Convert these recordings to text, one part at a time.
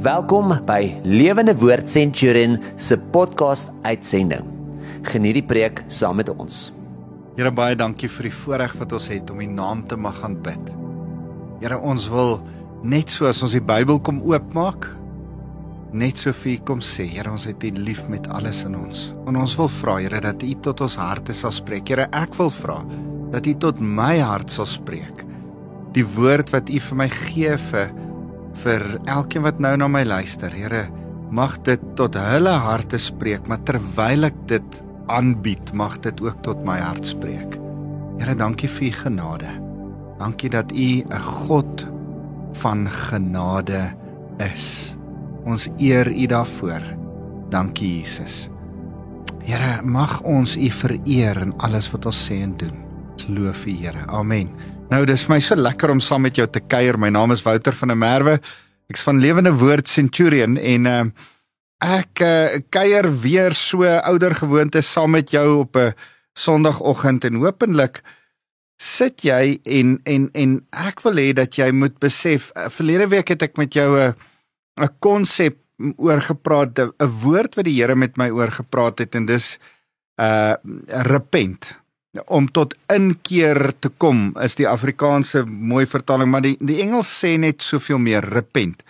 Welkom by Lewende Woord Centurion se podcast uitsending. Geniet die preek saam met ons. Here baie dankie vir die voorreg wat ons het om U naam te mag aanbid. Here ons wil net so as ons die Bybel kom oopmaak, net so vir U kom sê, Here ons het U lief met alles in ons. En ons wil vra Here dat U tot ons harte sal spreek. Here ek wil vra dat U tot my hart sal spreek die woord wat U vir my gee vir vir elkeen wat nou na my luister. Here, mag dit tot hulle harte spreek, maar terwyl ek dit aanbied, mag dit ook tot my hart spreek. Here, dankie vir U genade. Dankie dat U 'n God van genade is. Ons eer U daarvoor. Dankie Jesus. Here, mag ons U vereer in alles wat ons sê en doen. Loof U, Here. Amen. Nou dis vir my so lekker om saam met jou te kuier. My naam is Wouter van der Merwe. Ek's van Lewende Woord Centurion en uh, ek uh, kuier weer so ouer gewoonte saam met jou op 'n Sondagoggend en hopelik sit jy en en en ek wil hê dat jy moet besef uh, verlede week het ek met jou 'n 'n konsep oor gepraat 'n woord wat die Here met my oor gepraat het en dis uh repent om tot inkeer te kom is die Afrikaanse mooi vertaling maar die die Engels sê net soveel meer repent.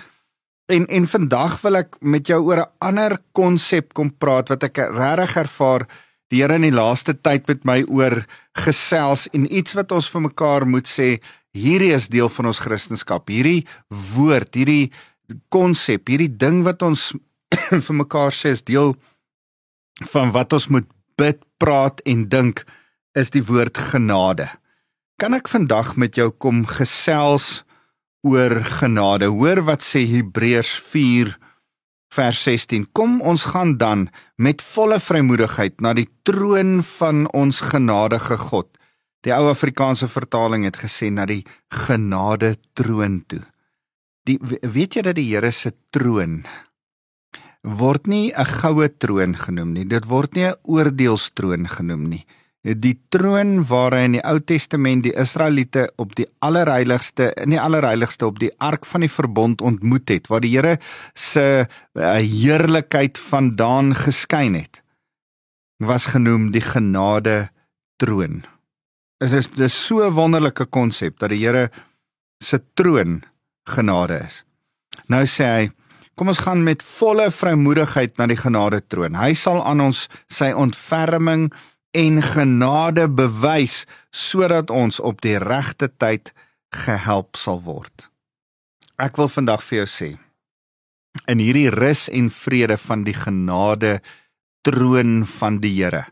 En en vandag wil ek met jou oor 'n ander konsep kom praat wat ek regtig ervaar die Here in die laaste tyd met my oor gesels en iets wat ons vir mekaar moet sê hierdie is deel van ons Christendom. Hierdie woord, hierdie konsep, hierdie ding wat ons vir mekaar sê is deel van wat ons moet bid, praat en dink is die woord genade. Kan ek vandag met jou kom gesels oor genade? Hoor wat sê Hebreërs 4 vers 16. Kom ons gaan dan met volle vrymoedigheid na die troon van ons genadige God. Die ou Afrikaanse vertaling het gesê na die genade troon toe. Die weet jy dat die Here se troon word nie 'n goue troon genoem nie. Dit word nie 'n oordeelstroon genoem nie die troon waar hy in die Ou Testament die Israeliete op die allerheiligste in die allerheiligste op die ark van die verbond ontmoet het waar die Here se uh, heerlikheid vandaan geskyn het was genoem die genade troon. Dit is dis so 'n wonderlike konsep dat die Here se troon genade is. Nou sê hy Kom ons gaan met volle vrymoedigheid na die genade troon. Hy sal aan ons sy ontferming en genade bewys sodat ons op die regte tyd gehelp sal word. Ek wil vandag vir jou sê in hierdie rus en vrede van die genade troon van die Here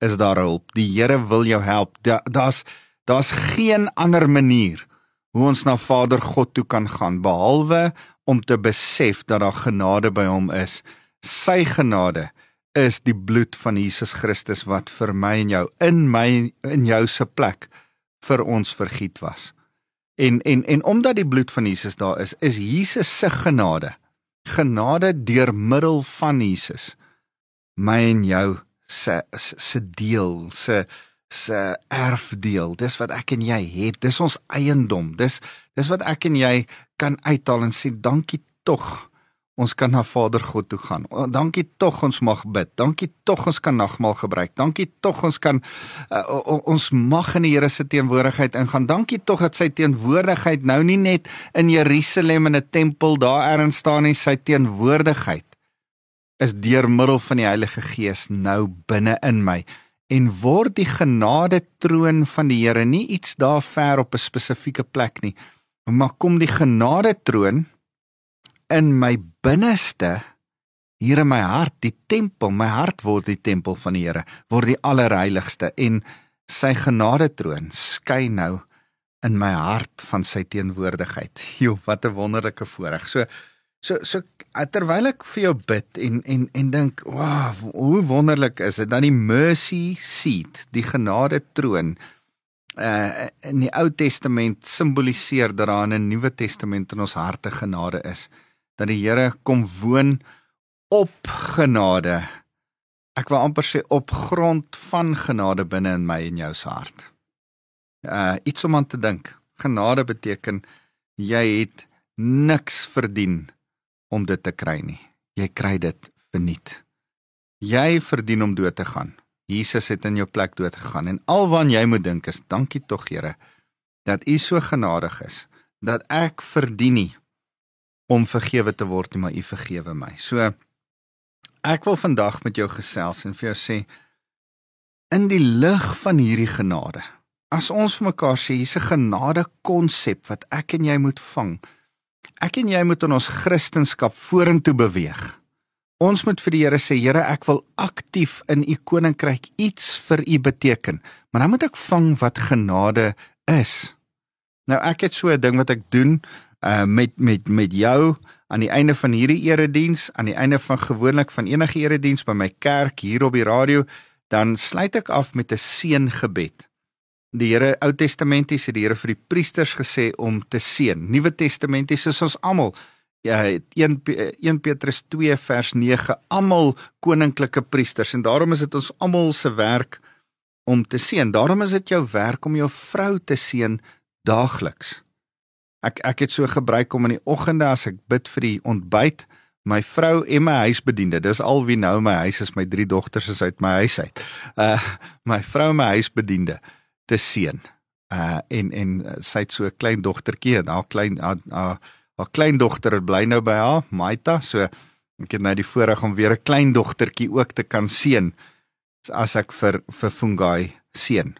is daar hulp. Die Here wil jou help. Daar's daar's geen ander manier hoe ons na Vader God toe kan gaan behalwe om te besef dat daar genade by hom is. Sy genade is die bloed van Jesus Christus wat vir my en jou in my in jou se plek vir ons vergiet was. En en en omdat die bloed van Jesus daar is, is Jesus se genade. Genade deur middel van Jesus my en jou se se deel, se se erfdeel. Dis wat ek en jy het. Dis ons eiendom. Dis dis wat ek en jy kan uithaal en sê dankie tog ons kan na Vader God toe gaan. Dankie tog ons mag bid. Dankie tog ons kan nagmaal gebruik. Dankie tog ons kan uh, ons mag in die Here se teenwoordigheid ingaan. Dankie tog dat sy teenwoordigheid nou nie net in Jerusalem in 'n tempel daar erns staan nie, sy teenwoordigheid is deur middel van die Heilige Gees nou binne in my en word die genade troon van die Here nie iets daar ver op 'n spesifieke plek nie, maar kom die genade troon in my binneste hier in my hart die tempel my hart word die tempel van die Here word die allerheiligste en sy genade troon skyn nou in my hart van sy teenwoordigheid. Joh wat 'n wonderlike voorreg. So so so terwyl ek vir jou bid en en en dink wow hoe wonderlik is dit dan die mercy seat die genade troon uh in die Ou Testament simboliseer dat daar in 'n Nuwe Testament in ons harte genade is dat die Here kom woon op genade. Ek wil amper sê op grond van genade binne in my en jou se hart. Uh iets om aan te dink. Genade beteken jy het niks verdien om dit te kry nie. Jy kry dit verniet. Jy verdien om dood te gaan. Jesus het in jou plek dood gegaan en alwan jy moet dink is dankie tog Here dat U so genadig is dat ek verdien nie om vergewe te word nie, maar U vergewe my. So ek wil vandag met jou gesels en vir jou sê in die lig van hierdie genade. As ons vir mekaar sê hier's 'n genade konsep wat ek en jy moet vang. Ek en jy moet in ons kristendom vorentoe beweeg. Ons moet vir die Here sê, Here, ek wil aktief in u koninkryk iets vir u beteken. Maar dan moet ek vang wat genade is. Nou ek het so 'n ding wat ek doen uh met met met jou aan die einde van hierdie erediens, aan die einde van gewoonlik van enige erediens by my kerk hier op die radio, dan sluit ek af met 'n seëngebed. Die Here Ou Testamenties het die Here vir die priesters gesê om te seën. Nuwe Testamenties is ons almal ja 1 1 Petrus 2 vers 9 almal koninklike priesters en daarom is dit ons almal se werk om te seën. Daarom is dit jou werk om jou vrou te seën daagliks. Ek ek het so gebruik om in die oggende as ek bid vir die ontbyt, my vrou en my huisbediende, dis al wie nou my huis is, my drie dogters is uit my huis uit. Uh my vrou en my huisbediende te seën. Uh en en uh, sy het so 'n klein dogtertjie en haar klein haar haar kleindogter bly nou by haar, Maita, so ek het nou die voorreg om weer 'n kleindogtertjie ook te kan seën as ek vir vir Fungai seën.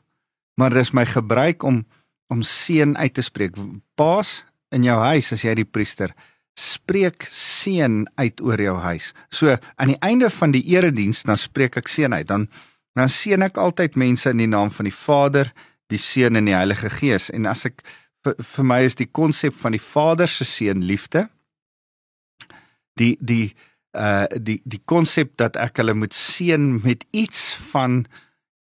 Maar dis my gebruik om om seën uit te spreek. Paas in jou huis as jy die priester spreek seën uit oor jou huis. So aan die einde van die erediens dan spreek ek seën uit. Dan dan seën ek altyd mense in die naam van die Vader, die Seun en die Heilige Gees. En as ek vir, vir my is die konsep van die Vader se seën liefde. Die die uh die die konsep dat ek hulle moet seën met iets van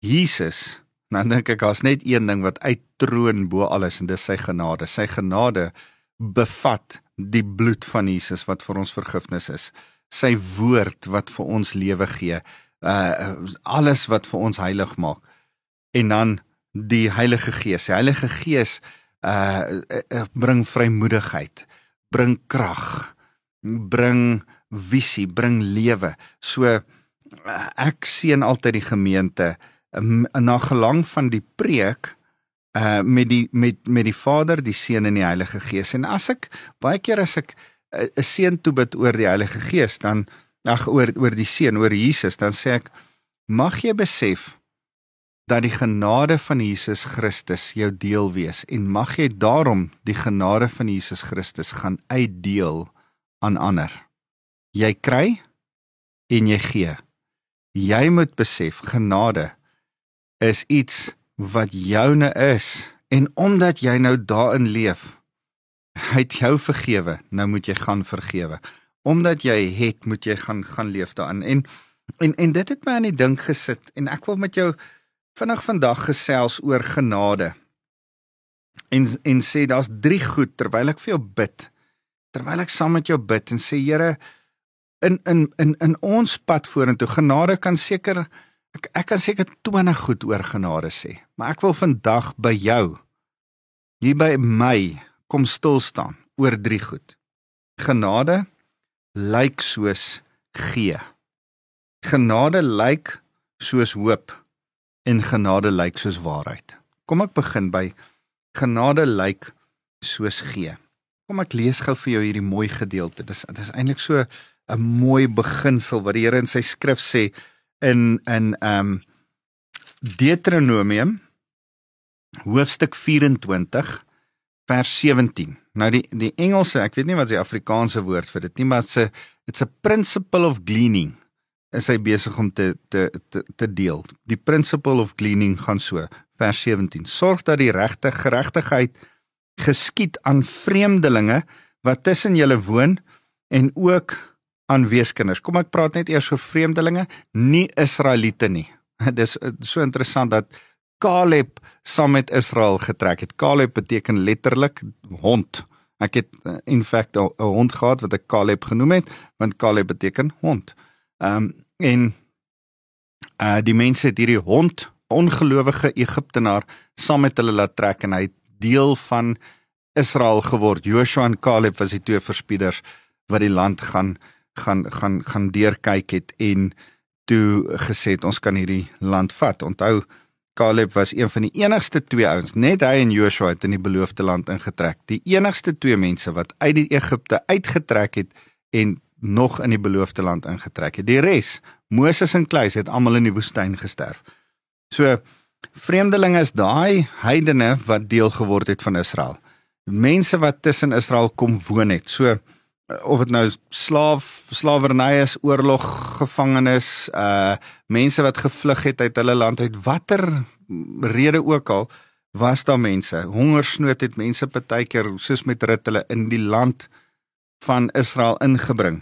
Jesus Nou dink ek daar's net een ding wat uittroon bo alles en dis sy genade. Sy genade bevat die bloed van Jesus wat vir ons vergifnis is. Sy woord wat vir ons lewe gee. Uh alles wat vir ons heilig maak. En dan die Heilige Gees. Die Heilige Gees uh, uh bring vrymoedigheid, bring krag, bring visie, bring lewe. So uh, ek sien altyd die gemeente na gelang van die preek uh met die met met die Vader, die Seun en die Heilige Gees. En as ek baie keer as ek uh, 'n uh, seën toe bid oor die Heilige Gees, dan ag oor oor die Seun, oor Jesus, dan sê ek mag jy besef dat die genade van Jesus Christus jou deel wees en mag jy daarom die genade van Jesus Christus gaan uitdeel aan ander. Jy kry en jy gee. Jy moet besef genade is iets wat joune is en omdat jy nou daarin leef, hy het jou vergewe, nou moet jy gaan vergewe. Omdat jy het, moet jy gaan gaan leef daarin. En en en dit het my aan die dink gesit en ek wil met jou vinnig vandag gesels oor genade. En en sê daar's drie goed terwyl ek vir jou bid. Terwyl ek saam met jou bid en sê Here in in in in ons pad vorentoe genade kan seker Ek ek kan seker 20 goed oor genade sê, maar ek wil vandag by jou hier by my kom stil staan oor drie goed. Genade lyk soos gee. Genade lyk soos hoop en genade lyk soos waarheid. Kom ek begin by genade lyk soos gee. Kom ek lees gou vir jou hierdie mooi gedeelte. Dit is dit is eintlik so 'n mooi beginsel wat die Here in sy skrif sê in in ehm um, Deuteronomium hoofstuk 24 vers 17. Nou die die Engelse, ek weet nie wat die Afrikaanse woord vir dit nie, maar dit's 'n it's a principle of gleaning. Is hy besig om te te te te deel. Die principle of gleaning gaan so vers 17. Sorg dat die regte geregtigheid geskied aan vreemdelinge wat tussen julle woon en ook aan weeskinders. Kom ek praat net eers oor vreemdelinge, nie Israeliete nie. Dis so interessant dat Caleb saam met Israel getrek het. Caleb beteken letterlik hond. Ek het eh, in feite 'n hond gehad wat ek Caleb genoem het, want Caleb beteken hond. Ehm um, en uh die mense het hierdie hond, ongelowige Egiptenaar, saam met hulle laat trek en hy het deel van Israel geword. Joshua en Caleb was die twee verspieders wat die land gaan gaan gaan gaan deurkyk het en toe gesê het ons kan hierdie land vat. Onthou Caleb was een van die enigste twee ouens, net hy en Joshua het in die beloofde land ingetrek. Die enigste twee mense wat uit die Egipte uitgetrek het en nog in die beloofde land ingetrek het. Die res, Moses en Kleis het almal in die woestyn gesterf. So vreemdelinge is daai heidene wat deel geword het van Israel. Mense wat tussen Israel kom woon het. So of dit nou slaaf slawerny is, oorlog gevangenes, uh mense wat gevlug het uit hulle land uit watter rede ook al was daar mense. Hongersnood het mense partykeer soos met rit hulle in die land van Israel ingebring.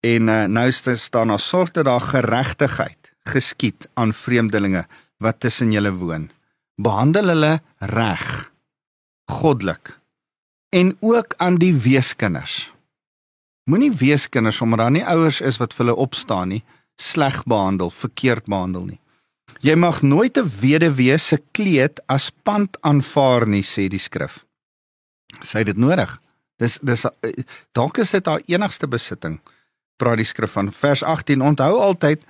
En uh, nou staan daar sorg dat daar geregtigheid geskied aan vreemdelinge wat tussen julle woon. Behandel hulle reg, goddelik. En ook aan die weeskinders. Moenie weeskinders omdat daar nie ouers is wat vir hulle opstaan nie, sleg behandel, verkeerd behandel nie. Jy mag nooit 'n weduwee se kleed as pand aanvaar nie, sê die skrif. Sê dit nodig. Dis dis eh, dalk is dit haar enigste besitting. Praat die skrif van vers 18. Onthou altyd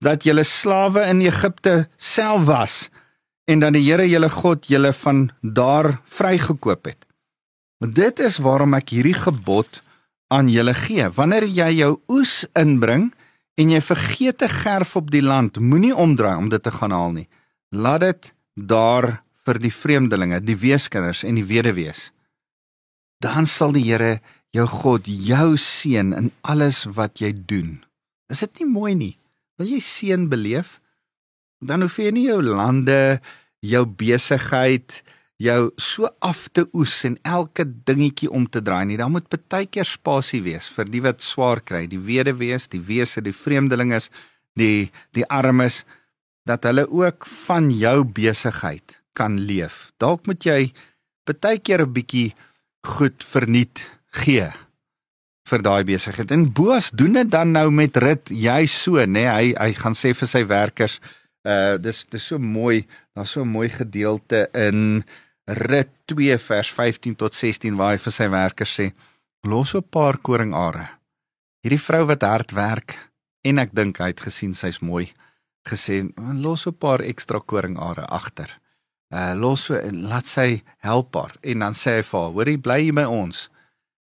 dat julle slawe in Egipte self was en dat die Here julle God julle van daar vrygekoop het. Maar dit is waarom ek hierdie gebod aan julle gee. Wanneer jy jou oes inbring en jy vergeet te gerf op die land, moenie omdraai om dit te gaan haal nie. Laat dit daar vir die vreemdelinge, die weeskinders en die weduwees. Dan sal die Here jou God jou seën in alles wat jy doen. Is dit nie mooi nie? Wil jy seën beleef? Dan hoef jy nie jou lande, jou besigheid, jou so af te oes en elke dingetjie om te draai nie. Daar moet baie keer spasie wees vir die wat swaar kry, die weduwees, die wese, die vreemdelinges, die die armes dat hulle ook van jou besigheid kan leef. Dalk moet jy baie keer 'n bietjie goed verniet gee vir daai besigheid. En Boas doen dit dan nou met Rit, jy so, nê? Nee, hy hy gaan sê vir sy werkers, uh dis dis so mooi, daar's so 'n mooi gedeelte in Rit 2 vers 15 tot 16 waar hy vir sy werkers sê: "Los 'n paar koringare. Hierdie vrou wat hard werk en ek dink hy het gesien sy's mooi, gesê: "Los 'n paar ekstra koringare agter. Uh los so en laat sy help haar." En dan sê hy vir haar: "Hoorie, bly hier by ons.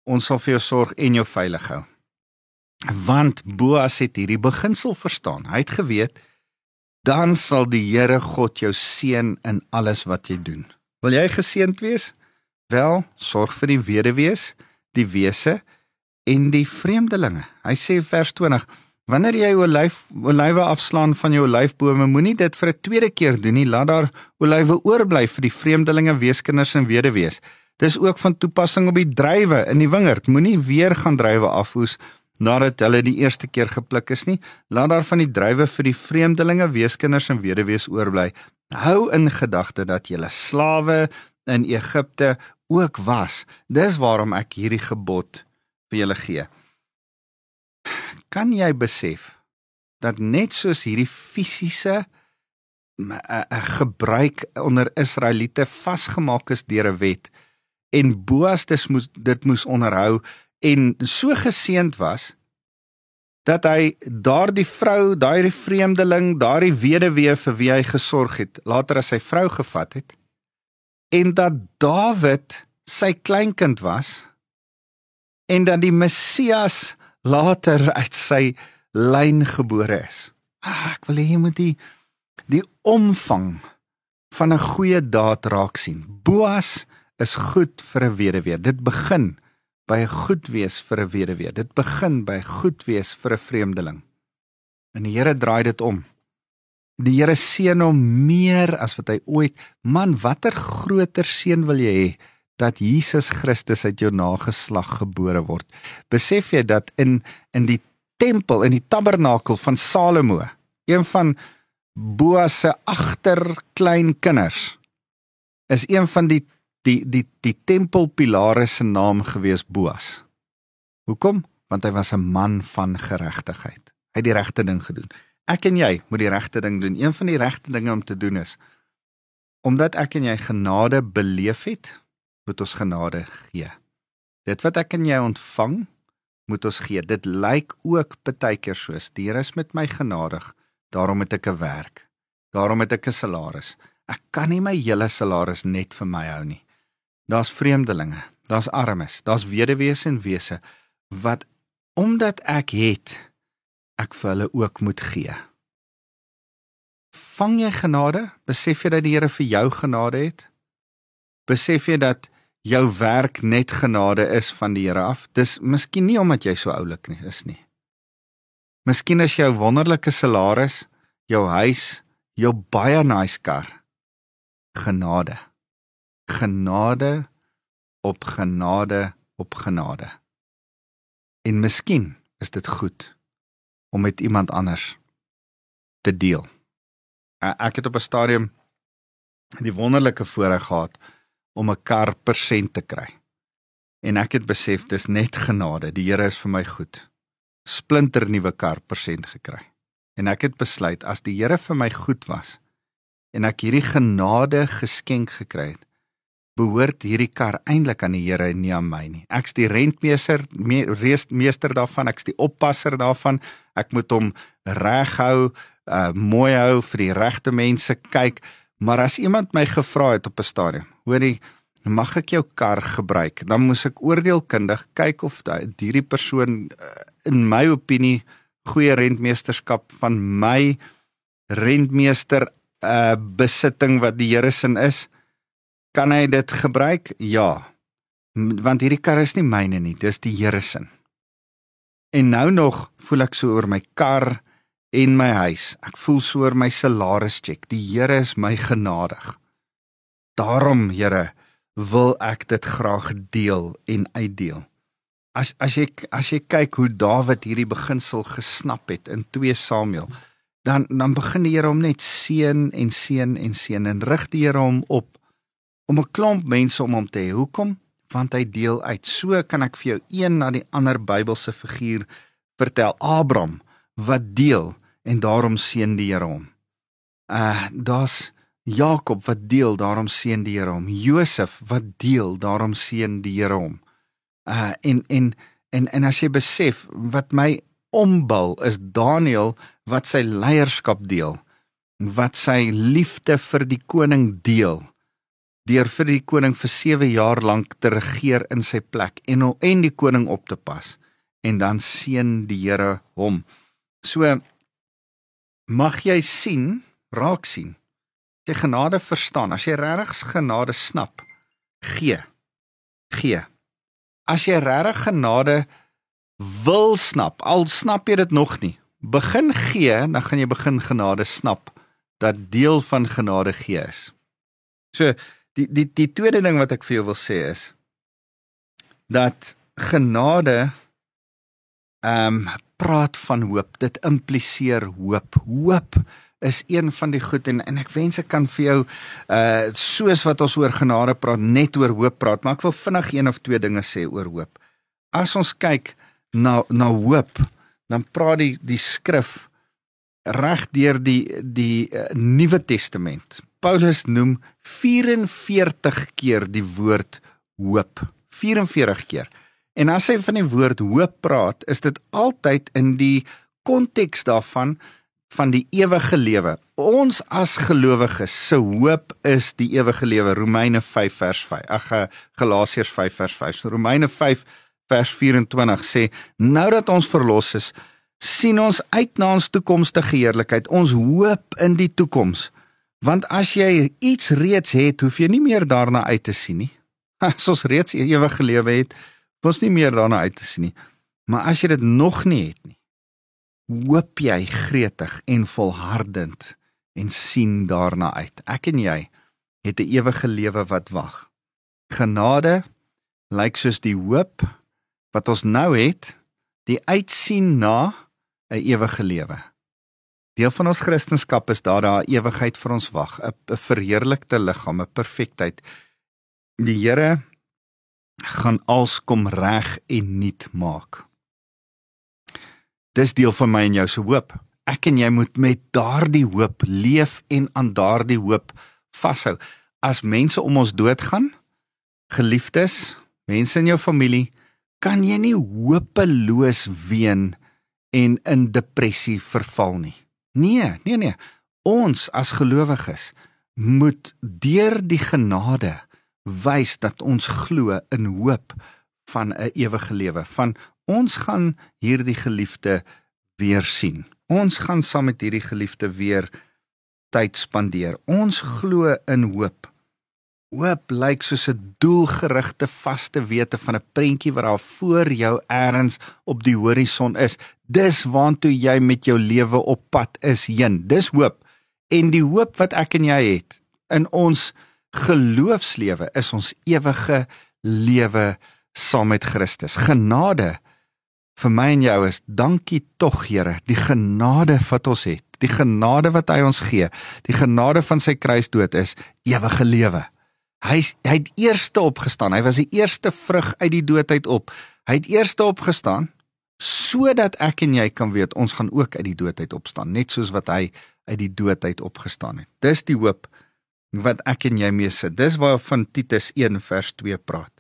Ons sal vir jou sorg en jou veilig hou." Want Boas het hierdie beginsel verstaan. Hy het geweet dan sal die Here God jou seën in alles wat jy doen. Wil jy geseënd wees? Wel, sorg vir die weduwees, die wese en die vreemdelinge. Hy sê vers 20: Wanneer jy olyf olywe afslaan van jou olyfbome, moenie dit vir 'n tweede keer doen nie. Laat daar olywe oorbly vir die vreemdelinge, weeskinders en weduwees. Dis ook van toepassing op die druiwe in die wingerd. Moenie weer gaan druiwe afhoes nadat hulle die eerste keer gepluk is nie. Laat daar van die druiwe vir die vreemdelinge, weeskinders en weduwees oorbly. Hou in gedagte dat 'n slawe in Egipte ook was. Dis waarom ek hierdie gebod vir julle gee. Kan jy besef dat net soos hierdie fisiese gebruik onder Israeliete vasgemaak is deur 'n wet en Boas dit moes dit moes onderhou en so geseend was dat hy daardie vrou, daai vreemdeling, daardie weduwee vir wie hy gesorg het, later as sy vrou gevat het en dat Dawid sy kleinkind was en dat die Messias later uit sy lyn gebore is. Ah, ek wil hê jy moet die die omvang van 'n goeie daad raak sien. Boas is goed vir 'n weduwee. Dit begin by goed wees vir 'n weduwee. Dit begin by goed wees vir 'n vreemdeling. En die Here draai dit om. Die Here seën hom meer as wat hy ooit. Man, watter groter seën wil jy hê dat Jesus Christus uit jou nageslag gebore word? Besef jy dat in in die tempel, in die tabernakel van Salomo, een van Boas se agterkleinkinders is een van die die die die tempelpilare se naam gewees Boas. Hoekom? Want hy was 'n man van geregtigheid. Hy het die regte ding gedoen. Ek en jy moet die regte ding doen. Een van die regte dinge om te doen is omdat ek en jy genade beleef het, moet ons genade gee. Dit wat ek en jy ontvang, moet ons gee. Dit lyk ook baie keer soos die Here is met my genadig, daarom het ek 'n werk. Daarom het ek 'n salaris. Ek kan nie my hele salaris net vir my hou nie. Daar's vreemdelinge, daar's armes, daar's weduwees en wese wat omdat ek het, ek vir hulle ook moet gee. Vang jy genade? Besef jy dat die Here vir jou genade het? Besef jy dat jou werk net genade is van die Here af. Dis miskien nie omdat jy so oulik nie is nie. Miskien is jou wonderlike salaris, jou huis, jou baie nice kar genade. Genade op genade op genade. En miskien is dit goed om met iemand anders te deel. Ek het op 'n stadium die wonderlike voorreg gehad om 'n kar persent te kry. En ek het besef dis net genade. Die Here is vir my goed. Splinter nuwe kar persent gekry. En ek het besluit as die Here vir my goed was en ek hierdie genade geskenk gekry het, behoort hierdie kar eintlik aan die Here en nie aan my nie. Ek's die rentmeester, me, meester daarvan, ek's die oppasser daarvan. Ek moet hom reghou, uh mooi hou vir die regte mense kyk. Maar as iemand my gevra het op 'n stadium, hoorie, mag ek jou kar gebruik? Dan moes ek oordeelkundig kyk of hierdie persoon eh, in my opinie goeie rentmeesterskap van my rentmeester uh besitting wat die Here se is. Kan hy dit gebruik? Ja. Want hierdie kar is nie myne nie, dis die Here se. En nou nog voel ek so oor my kar en my huis. Ek voel so oor my salaris check. Die Here is my genadig. Daarom, Here, wil ek dit graag deel en uitdeel. As as jy as jy kyk hoe Dawid hierdie beginsel gesnap het in 2 Samuel, dan dan begin die Here hom net seën en seën en seën en rig die Here hom op om 'n klomp mense om hom te hê. Hoekom? Want hy deel uit. So kan ek vir jou een na die ander Bybelse figuur vertel. Abraham wat deel en daarom seën die Here hom. Uh daar's Jakob wat deel, daarom seën die Here hom. Josef wat deel, daarom seën die Here hom. Uh en en en en as jy besef wat my ombul is Daniël wat sy leierskap deel, wat sy liefde vir die koning deel deur vir die koning vir 7 jaar lank te regeer in sy plek en en die koning op te pas en dan seën die Here hom. So mag jy sien, raak sien. Jy genade verstaan, as jy regtig genade snap, gee. Gee. As jy regtig genade wil snap, al snap jy dit nog nie, begin gee, dan gaan jy begin genade snap dat deel van genade gee is. So die die die tweede ding wat ek vir jou wil sê is dat genade ehm um, praat van hoop. Dit impliseer hoop. Hoop is een van die goed en en ek wens ek kan vir jou uh soos wat ons oor genade praat, net oor hoop praat, maar ek wil vinnig een of twee dinge sê oor hoop. As ons kyk na na hoop, dan praat die die skrif reg deur die die uh, Nuwe Testament. Paulus noem 44 keer die woord hoop. 44 keer. En as hy van die woord hoop praat, is dit altyd in die konteks daarvan van die ewige lewe. Ons as gelowiges se hoop is die ewige lewe. Romeine 5 vers 5. Ag eh, Galasiërs 5 vers 5. So Romeine 5 vers 24 sê: "Nou dat ons verlos is, sien ons uit na ons toekomstige heerlikheid. Ons hoop in die toekoms. Want as jy iets reeds het, hoef jy nie meer daarna uit te sien nie. As ons reeds ewige lewe het, was nie meer daarna uit te sien nie. Maar as jy dit nog nie het nie, hoop jy gretig en volhardend en sien daarna uit. Ek en jy het 'n ewige lewe wat wag. Genade lyk soos die hoop wat ons nou het, die uitsien na 'n ewige lewe. Deel van ons kristendom is daar daar ewigheid vir ons wag, 'n verheerlikte liggaam, 'n perfektheid. Die Here gaan als kom reg en nuut maak. Dis deel van my en jou se hoop. Ek en jy moet met daardie hoop leef en aan daardie hoop vashou. As mense om ons doodgaan, geliefdes, mense in jou familie, kan jy nie hopeloos ween en in depressie verval nie. Nee, nee nee. Ons as gelowiges moet deur die genade wys dat ons glo in hoop van 'n ewige lewe. Van ons gaan hierdie geliefde weer sien. Ons gaan saam met hierdie geliefde weer tyd spandeer. Ons glo in hoop. Hoop lyk soos 'n doelgerigte vaste wete van 'n prentjie wat daar voor jou eers op die horison is. Dis waantoe jy met jou lewe op pad is heen. Dis hoop. En die hoop wat ek en jy het in ons geloofslewe is ons ewige lewe saam met Christus. Genade vir my en jou is dankie tog Here, die genade wat ons het. Die genade wat hy ons gee, die genade van sy kruisdood is ewige lewe. Hy hy het eerste opgestaan. Hy was die eerste vrug uit die dood uit op. Hy het eerste opgestaan sodat ek en jy kan weet ons gaan ook uit die dood uit opstaan, net soos wat hy uit die dood uit opgestaan het. Dis die hoop wat ek en jy mee sit. Dis waarvan Titus 1 vers 2 praat.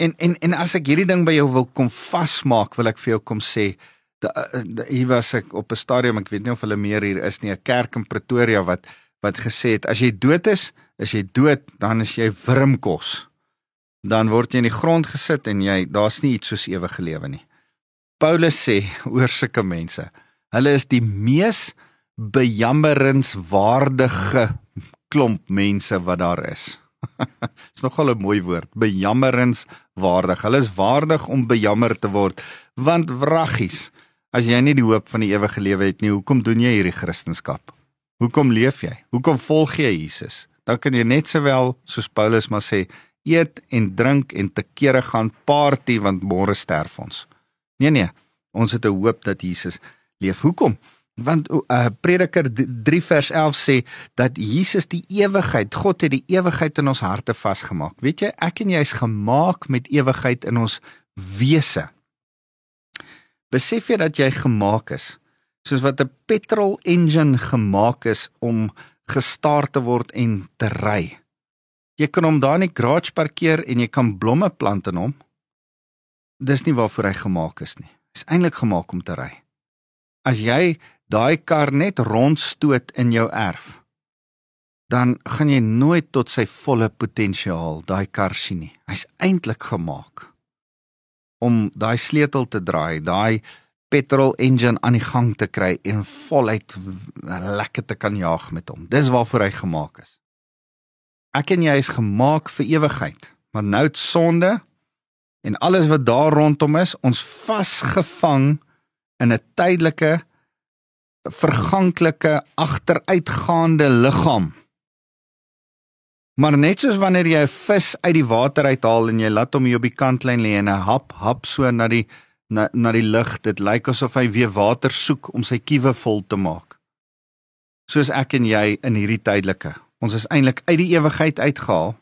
En en en as ek hierdie ding by jou wil kom vasmaak, wil ek vir jou kom sê, hier was ek op 'n stadium, ek weet nie of hulle meer hier is nie, 'n kerk in Pretoria wat wat gesê het as jy dood is, is jy dood, dan is jy wurmkos. Dan word jy in die grond gesit en jy daar's nie iets soos ewige lewe nie. Paulus sê oor sulke mense, hulle is die mees bejammeringswaardige klomp mense wat daar is. Dis nogal 'n mooi woord, bejammeringswaardig. Hulle is waardig om bejammer te word, want wraggies, as jy nie die hoop van die ewige lewe het nie, hoekom doen jy hierdie kristendom? Hoekom leef jy? Hoekom volg jy Jesus? Dan kan jy net sowel soos Paulus maar sê eet en drink en te kere gaan party want môre sterf ons. Nee nee, ons het 'n hoop dat Jesus leef. Hoekom? Want uh, Prediker 3 vers 11 sê dat Jesus die ewigheid, God het die ewigheid in ons harte vasgemaak. Weet jy, ek en jy is gemaak met ewigheid in ons wese. Besef jy dat jy gemaak is soos wat 'n petrol engine gemaak is om gestaar te word en te ry. Jy kan hom daar in die garage parkeer en jy kan blomme plant in hom. Dis nie waarvoor hy gemaak is nie. Hy's eintlik gemaak om te ry. As jy daai kar net rondstoot in jou erf, dan gaan jy nooit tot sy volle potensiaal daai kar sien nie. Hy's eintlik gemaak om daai sleutel te draai, daai petrol engine aan die gang te kry en voluit lekker te kan jaag met hom. Dis waarvoor hy gemaak is. Ek en jy is gemaak vir ewigheid, maar nou het sonde en alles wat daar rondom is, ons vasgevang in 'n tydelike verganklike agteruitgaande liggaam. Maar net soos wanneer jy 'n vis uit die water uithaal en jy laat hom hier op die kantlyn lê en 'n hap hap so na die na na die lig. Dit lyk asof hy weer water soek om sy kiewe vol te maak. Soos ek en jy in hierdie tydelike. Ons is eintlik uit die ewigheid uitgehaal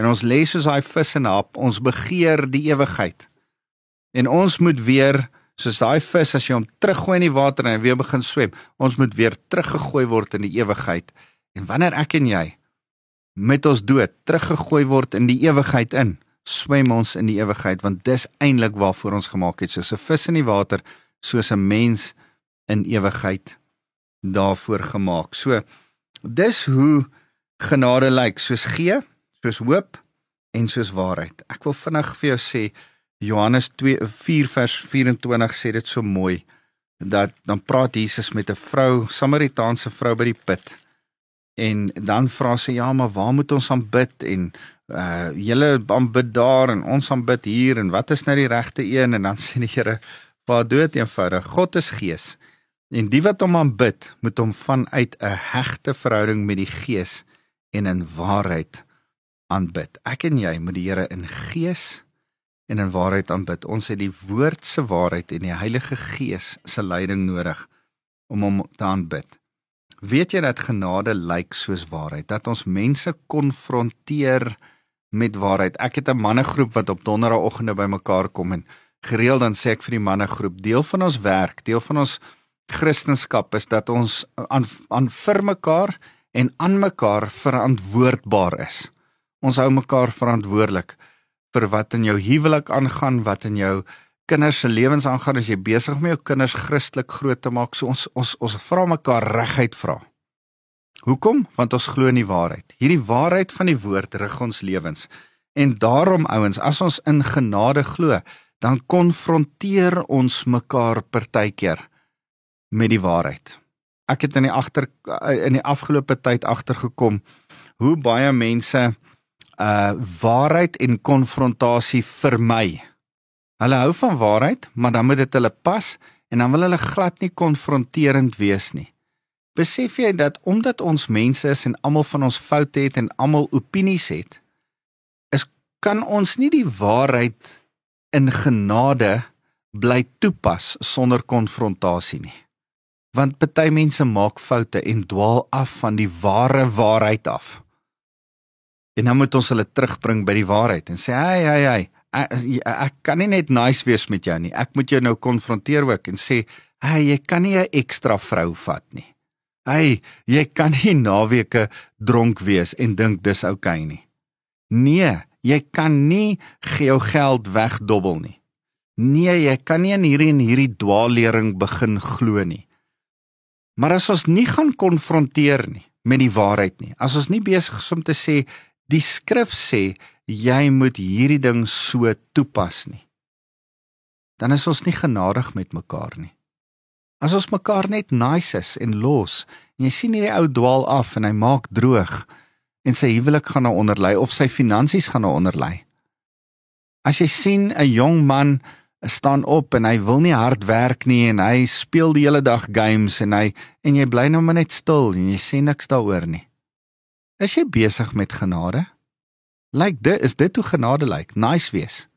en ons lê soos daai vis in 'n hap. Ons begeer die ewigheid. En ons moet weer soos daai vis as jy hom teruggooi in die water en hy weer begin swem, ons moet weer teruggegooi word in die ewigheid. En wanneer ek en jy met ons dood teruggegooi word in die ewigheid in, swem ons in die ewigheid want dis eintlik waarvoor ons gemaak het soos 'n vis in die water soos 'n mens in ewigheid daarvoor gemaak. So dis hoe genade lyk, soos gee, soos hoop en soos waarheid. Ek wil vinnig vir jou sê Johannes 2 4 vers 24 sê dit so mooi dat dan praat Jesus met 'n vrou, Samaritaanse vrou by die put. En dan vra sy ja, maar waar moet ons aanbid en uh julle aanbid daar en ons aanbid hier en wat is nou die regte een? En dan sê die Here waar dood eenvoudig. God is gees. En die wat hom aanbid moet hom vanuit 'n hegte verhouding met die gees en in waarheid aanbid. Ek en jy moet die Here in gees en in waarheid aanbid. Ons het die woord se waarheid en die Heilige Gees se leiding nodig om hom te aanbid. Weet jy dat genade lyk soos waarheid? Dat ons mense konfronteer met waarheid. Ek het 'n mannegroep wat op donderdagoggende bymekaar kom en gereeld dan sê ek vir die mannegroep, deel van ons werk, deel van ons kristendom is dat ons aan aan vir mekaar en aan mekaar verantwoordbaar is. Ons hou mekaar verantwoordelik. vir wat in jou huwelik aangaan, wat in jou kinders se lewens aangaan as jy besig om jou kinders Christelik groot te maak. So ons ons ons vra mekaar reguit vra. Hoekom? Want ons glo in die waarheid. Hierdie waarheid van die woord rig ons lewens. En daarom ouens, as ons in genade glo, dan konfronteer ons mekaar partykeer met die waarheid. Ek het in die agter in die afgelope tyd agtergekom hoe baie mense uh waarheid en konfrontasie vermy. Hulle hou van waarheid, maar dan moet dit hulle pas en dan wil hulle glad nie konfronterend wees nie. Besef jy dat omdat ons mense is en almal van ons foute het en almal opinies het, is kan ons nie die waarheid in genade bly toepas sonder konfrontasie nie. Want party mense maak foute en dwaal af van die ware waarheid af. En dan moet ons hulle terugbring by die waarheid en sê, "Hey, hey, hey, ek, ek kan nie net nice wees met jou nie. Ek moet jou nou konfronteer ook en sê, "Hey, jy kan nie 'n ekstra vrou vat nie. Hey, jy kan nie naweke dronk wees en dink dis oukei okay nie. Nee, jy kan nie jou geld wegdobbel nie. Nee, jy kan nie in hierdie en hierdie dwaallering begin glo nie. Maar as ons nie gaan konfronteer nie met die waarheid nie, as ons nie besig is om te sê die skrif sê jy moet hierdie ding so toepas nie. Dan is ons nie genadig met mekaar nie. As ons mekaar net nice is en los en jy sien hierdie ou dwaal af en hy maak droog en sy huwelik gaan nou onderlei of sy finansies gaan nou onderlei. As jy sien 'n jong man staan op en hy wil nie hard werk nie en hy speel die hele dag games en hy en jy bly nou maar net stil en jy sê niks daaroor nie. Is jy besig met genade? Lyk dit is dit hoe genade lyk? Nice wees.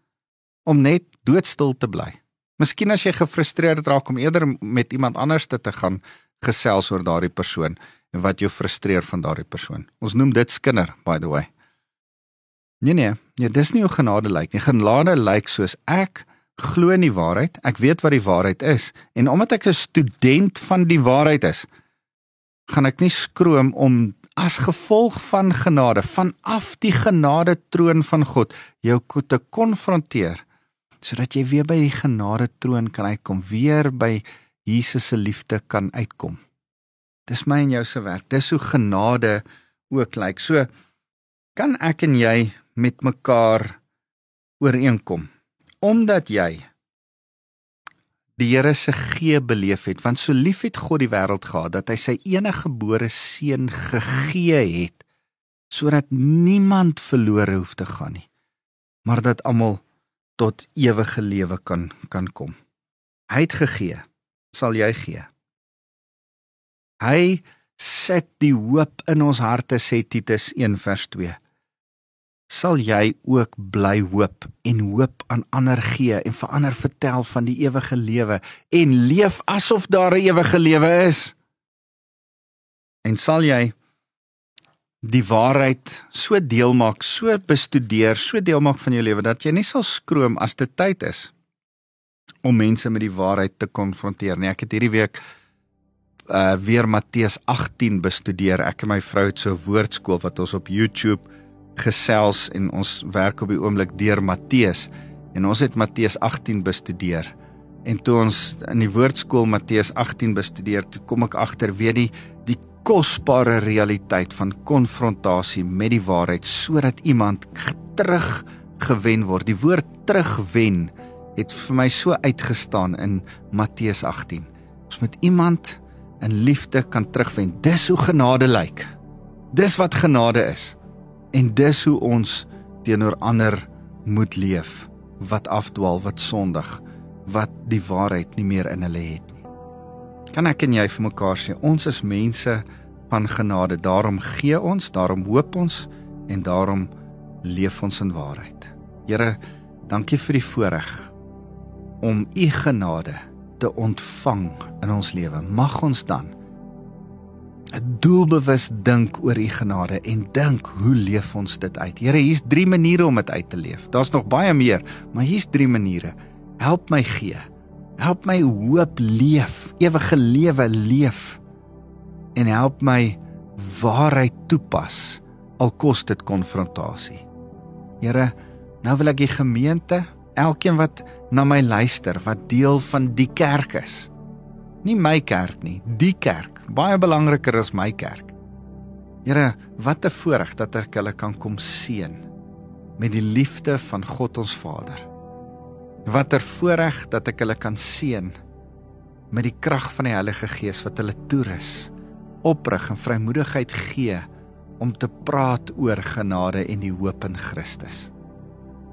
Om net doodstil te bly. Miskien as jy gefrustreerd raak om eerder met iemand anders te, te gaan gesels oor daardie persoon en wat jou frustreer van daardie persoon. Ons noem dit skinder by the way. Nee nee, nee dis nie hoe genade lyk nie. Genade lyk soos ek glo in die waarheid. Ek weet wat die waarheid is en omdat ek 'n student van die waarheid is, gaan ek nie skroom om as gevolg van genade vanaf die genade troon van God jou te konfronteer sodat jy weer by die genade troon kan uitkom weer by Jesus se liefde kan uitkom. Dis my en jou se werk. Dis hoe genade ook lyk. So kan ek en jy met mekaar ooreenkom? Omdat jy die Here se gee beleef het want so lief het God die wêreld gehad dat hy sy enige gebore seun gegee het sodat niemand verlore hoef te gaan nie maar dat almal tot ewige lewe kan kan kom. Hy het gegee sal jy gee. Hy sit die hoop in ons harte sê Titus 1 vers 2 sal jy ook bly hoop en hoop aan ander gee en vir ander vertel van die ewige lewe en leef asof daar 'n ewige lewe is. En sal jy die waarheid so deel maak, so bestudeer, so deel maak van jou lewe dat jy nie sal skroom as dit tyd is om mense met die waarheid te konfronteer nie. Ek het hierdie week uh weer Matteus 18 bestudeer. Ek en my vrou het so 'n woordskool wat ons op YouTube gesels en ons werk op die oomblik deur Matteus en ons het Matteus 18 bestudeer. En toe ons in die woordskool Matteus 18 bestudeer, toe kom ek agter weet die kosbare realiteit van konfrontasie met die waarheid sodat iemand terug gewen word. Die woord terugwen het vir my so uitgestaan in Matteus 18. Ons moet iemand in liefde kan terugwen. Dis hoe genade lyk. Dis wat genade is. En dis hoe ons teenoor ander moet leef wat afdwaal, wat sondig, wat die waarheid nie meer in hulle het nie. Kan ek en jy vir mekaar sê ons is mense van genade, daarom gee ons, daarom hoop ons en daarom leef ons in waarheid. Here, dankie vir die voorreg om u genade te ontvang in ons lewe. Mag ons dan doelbewus dink oor u genade en dink hoe leef ons dit uit. Here, hier's 3 maniere om dit uit te leef. Daar's nog baie meer, maar hier's 3 maniere. Help my gee. Help my hoop leef, ewige lewe leef. En help my waarheid toepas al kos dit konfrontasie. Here, Nou wil ek die gemeente, elkeen wat na my luister, wat deel van die kerk is. Nie my kerk nie, die kerk, baie belangriker as my kerk. Here, wat 'n voorreg dat ek hulle kan kom seën met die liefde van God ons Vader. Watter voorreg dat ek hulle kan seën met die krag van die Heilige Gees wat hulle toerus, oprig en vrymoedigheid gee om te praat oor genade en die hoop in Christus.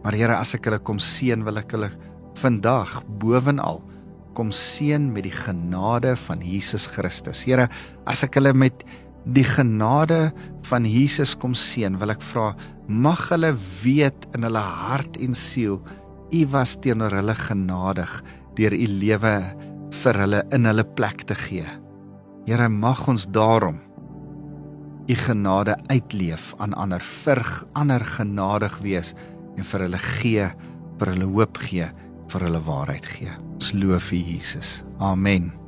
Maar Here, as ek hulle kom seën, wil ek hulle vandag bovenal kom seën met die genade van Jesus Christus. Here, as ek hulle met die genade van Jesus kom seën, wil ek vra mag hulle weet in hulle hart en siel u was teenoor hulle genadig deur u lewe vir hulle in hulle plek te gee. Here mag ons daarom u genade uitleef aan ander vir ander genadig wees en vir hulle gee, vir hulle hoop gee, vir hulle waarheid gee. Ons loof U Jesus. Amen.